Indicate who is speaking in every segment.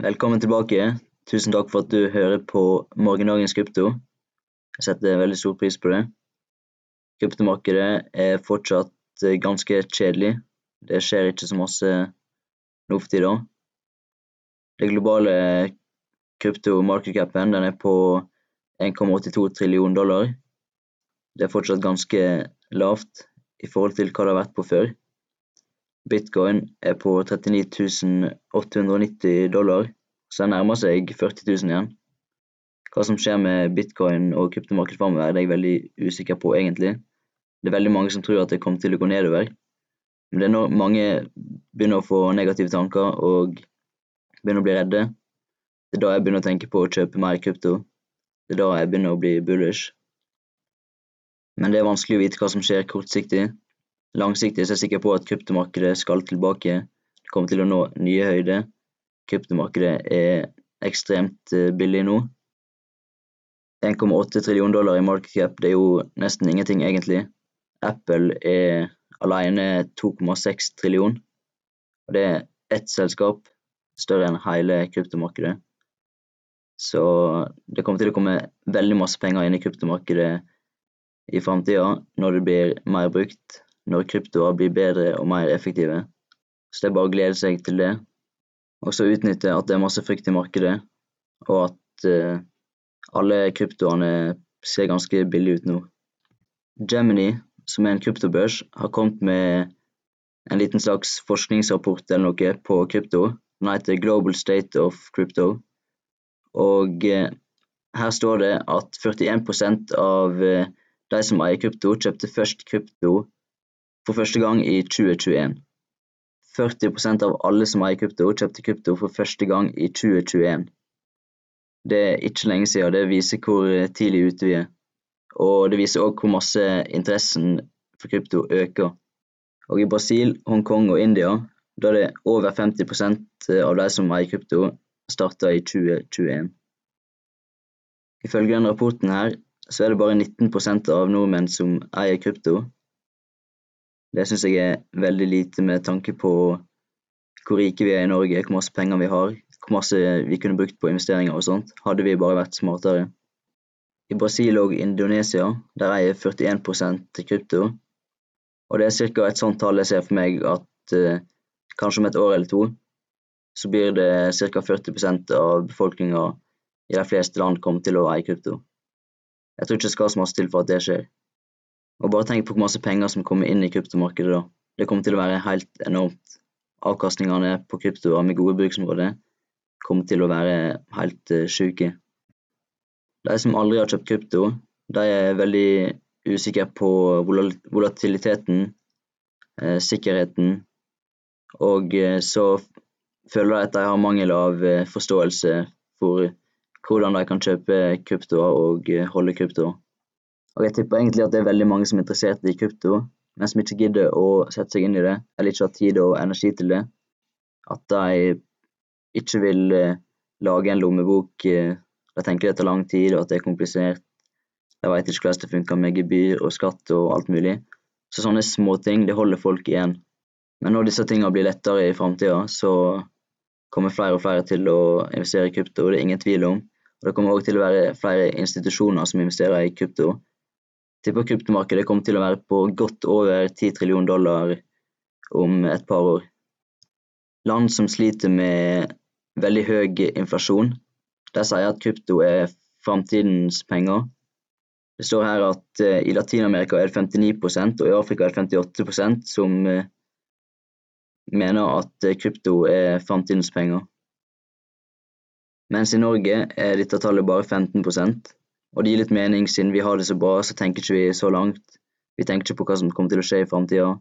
Speaker 1: Velkommen tilbake. Tusen takk for at du hører på Morgendagens krypto. Jeg setter veldig stor pris på det. Kryptomarkedet er fortsatt eh, ganske kjedelig. Det skjer ikke så masse nå for tida. Det globale kryptomarkedcapen er på 1,82 trillion dollar. Det er fortsatt ganske lavt i forhold til hva det har vært på før. Bitcoin er på 39 890 dollar, så det nærmer seg 40 000 igjen. Hva som skjer med bitcoin og kryptomarkedet framover, er jeg veldig usikker på, egentlig. Det er veldig mange som tror at det kommer til å gå nedover. Men det er når mange begynner å få negative tanker og begynner å bli redde. Det er da jeg begynner å tenke på å kjøpe mer krypto. Det er da jeg begynner å bli bullish. Men det er vanskelig å vite hva som skjer kortsiktig. Langsiktig er jeg sikker på at kryptomarkedet skal tilbake. Det kommer til å nå nye høyder. Kryptomarkedet er ekstremt eh, billig nå. 1,8 trillion dollar i market cap, det er jo nesten ingenting, egentlig. Apple er alene 2,6 trillion. Og det er ett selskap større enn hele kryptomarkedet. Så det kommer til å komme veldig masse penger inn i kryptomarkedet i framtida når det blir mer brukt når kryptoer blir bedre og mer effektive. Så det er bare å glede seg til det. Og så utnytte at det er masse frykt i markedet, og at uh, alle kryptoene ser ganske billige ut nå. Gemini, som er en kryptobørs, har kommet med en liten slags forskningsrapport eller noe på krypto. Den heter Global State of Crypto. Og uh, her står det at 41% av uh, de som eier krypto, kjøpte først krypto for første gang i 2021. 40% av alle som eier krypto, kjøpte krypto for første gang i 2021. Det er ikke lenge siden. Det viser hvor tidlig ute vi er. Og det viser òg hvor masse interessen for krypto øker. Og i Brasil, Hongkong og India, da er det over 50% av de som eier krypto, starta i 2021. Ifølge denne rapporten her, så er det bare 19% av nordmenn som eier krypto, det syns jeg er veldig lite med tanke på hvor rike vi er i Norge, hvor masse penger vi har, hvor masse vi kunne brukt på investeringer og sånt, hadde vi bare vært smartere. I Brasil og Indonesia der eier 41% krypto, og det er ca. et sånt tall jeg ser for meg at eh, kanskje om et år eller to så blir det ca. 40% av befolkninga i de fleste land kommer til å eie krypto. Jeg tror ikke det skal så masse til for at det skjer. Og bare tenk på hvor masse penger som kommer inn i kryptomarkedet da. Det kommer til å være helt enormt. Avkastningene på kryptoer med gode bruksområder kommer til å være helt uh, sjuke. De som aldri har kjøpt krypto, de er veldig usikre på volatiliteten, eh, sikkerheten, og eh, så føler de at de har mangel av forståelse for hvordan de kan kjøpe kryptoer og holde kryptoer. Og jeg tipper egentlig at det er veldig mange som er interessert i krypto, men som ikke gidder å sette seg inn i det, eller ikke har tid og energi til det. At de ikke vil eh, lage en lommebok. Eh, de tenker det tar lang tid, og at det er komplisert. De vet ikke hvordan det funker med gebyr og skatt og alt mulig. Så sånne småting, det holder folk igjen. Men når disse tingene blir lettere i framtida, så kommer flere og flere til å investere i krypto, det er ingen tvil om. Og det kommer òg til å være flere institusjoner som investerer i krypto tipper kryptomarkedet kommer til å være på godt over 10 trillion dollar om et par år. Land som sliter med veldig høy inflasjon, der sier at krypto er framtidens penger. Det står her at uh, i Latin-Amerika er det 59% og i Afrika er det 58% som uh, mener at uh, krypto er framtidens penger. Mens i Norge er dette tallet bare 15 og det gir litt mening, siden vi har det så bra, så tenker ikke vi så langt. Vi tenker ikke på hva som kommer til å skje i framtida.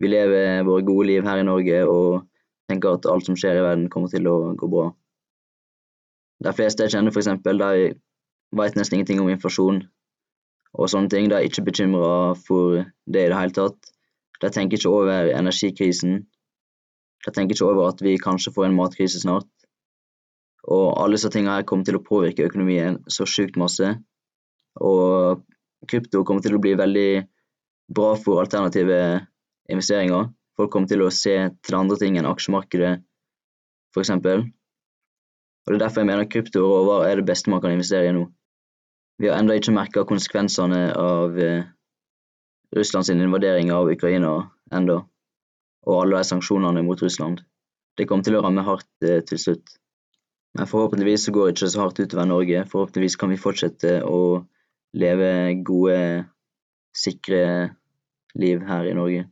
Speaker 1: Vi lever våre gode liv her i Norge og tenker at alt som skjer i verden, kommer til å gå bra. De fleste jeg kjenner, f.eks., de vet nesten ingenting om inflasjon og sånne ting. De er ikke bekymra for det i det hele tatt. De tenker ikke over energikrisen. De tenker ikke over at vi kanskje får en matkrise snart. Og alle disse tingene her kommer til å påvirke økonomien så sjukt masse. Og krypto kommer til å bli veldig bra for alternative investeringer. Folk kommer til å se til andre ting enn aksjemarkedet, f.eks. Og Det er derfor jeg mener krypto og råvarer er det beste man kan investere i nå. Vi har ennå ikke merka konsekvensene av eh, Russlands invadering av Ukraina enda, og alle de sanksjonene mot Russland. Det kommer til å ramme hardt eh, til slutt. Men forhåpentligvis så går det ikke så hardt utover Norge. Forhåpentligvis kan vi fortsette å leve gode, sikre liv her i Norge.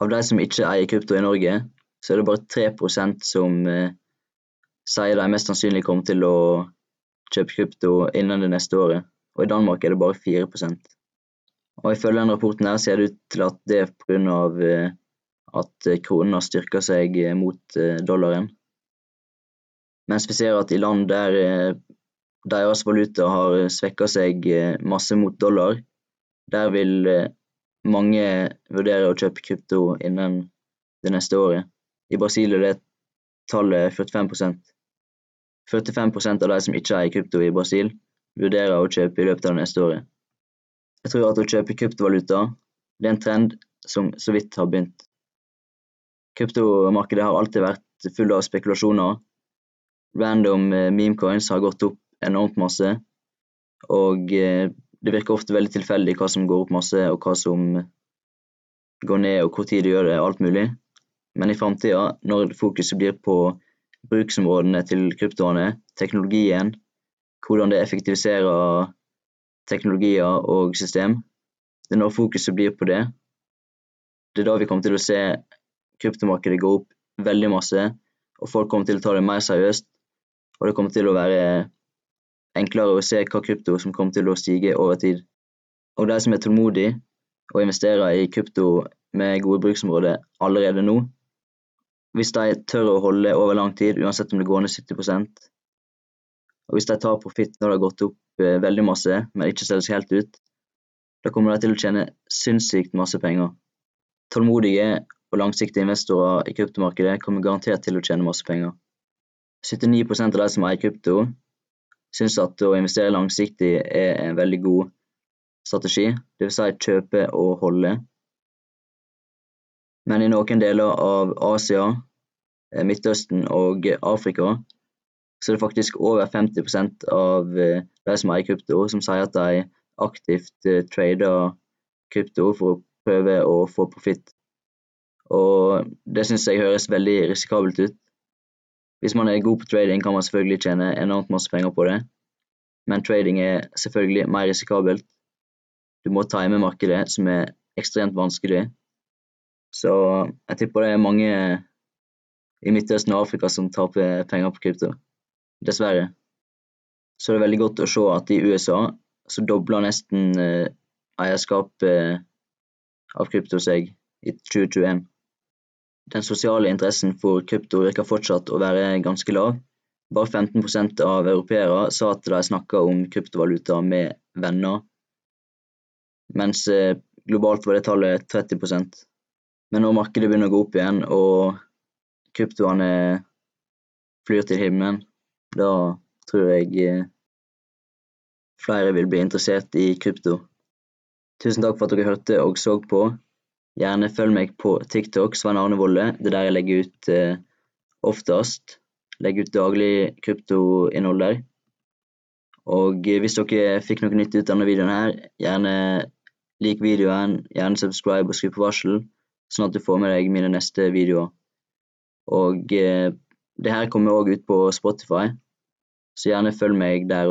Speaker 1: Av de som ikke eier krypto i Norge, så er det bare 3% som eh, sier de mest sannsynlig kommer til å kjøpe krypto innen det neste året, og i Danmark er det bare 4 Og Ifølge den rapporten her ser det ut til at det er pga. Eh, at kronen har styrka seg eh, mot eh, dollaren. Mens vi ser at i land der eh, deres valuta har svekka seg eh, masse mot dollar, der vil eh, mange vurdere å kjøpe krypto innen det neste året. I Brasil er det tallet 45 45 av de som ikke eier krypto i Brasil, vurderer å kjøpe i løpet av det neste året. Jeg tror at å kjøpe kryptovaluta det er en trend som så vidt har begynt. Kryptomarkedet har alltid vært full av spekulasjoner. Random eh, memecoins har gått opp enormt masse, og eh, det virker ofte veldig tilfeldig hva som går opp masse, og hva som går ned, og hvor tid det gjør det, alt mulig. Men i framtida, når fokuset blir på bruksområdene til kryptoene, teknologien, hvordan det effektiviserer teknologier og system, det er når fokuset blir på det. Det er da vi kommer til å se kryptomarkedet gå opp veldig masse, og folk kommer til å ta det mer seriøst. Og det kommer til å være enklere å se hva krypto som kommer til å stige over tid. Og de som er tålmodige og investerer i krypto med gode bruksområder allerede nå, hvis de tør å holde over lang tid, uansett om det går ned 70 og hvis de tar profitt når det har gått opp eh, veldig masse, men ikke selger seg helt ut, da kommer de til å tjene sinnssykt masse penger. Tålmodige og langsiktige investorer i kryptomarkedet kommer garantert til å tjene masse penger. 79% av de som eier krypto, syns at å investere langsiktig er en veldig god strategi, dvs. Si kjøpe og holde. Men i noen deler av Asia, eh, Midtøsten og Afrika så er det faktisk over 50 av eh, de som eier krypto, som sier at de aktivt eh, trader krypto for å prøve å få profitt. Og det syns jeg høres veldig risikabelt ut. Hvis man er god på trading, kan man selvfølgelig tjene enormt masse penger på det, men trading er selvfølgelig mer risikabelt. Du må time markedet, som er ekstremt vanskelig. Så jeg tipper det er mange i Midtøsten og Afrika som taper penger på krypto. Dessverre. Så det er veldig godt å se at i USA så dobler nesten eh, eierskapet av krypto seg i 2021. Den sosiale interessen for krypto virker fortsatt å være ganske lav. Bare 15% av europeere sa at de snakka om kryptovaluta med venner, mens eh, globalt var det tallet 30% Men når markedet begynner å gå opp igjen og kryptoene flyr til himmelen, da tror jeg eh, flere vil bli interessert i krypto. Tusen takk for at dere hørte og så på. Gjerne følg meg på TikTok, Svein Arne Volle. Det er der jeg legger ut eh, oftest. Legger ut daglig kryptoinnhold der. Og eh, hvis dere fikk noe nytt ut av denne videoen her, gjerne lik videoen, gjerne subscribe og skru på varsel, sånn at du får med deg mine neste videoer. Og eh, det her kommer òg ut på Spotify, så gjerne følg meg der.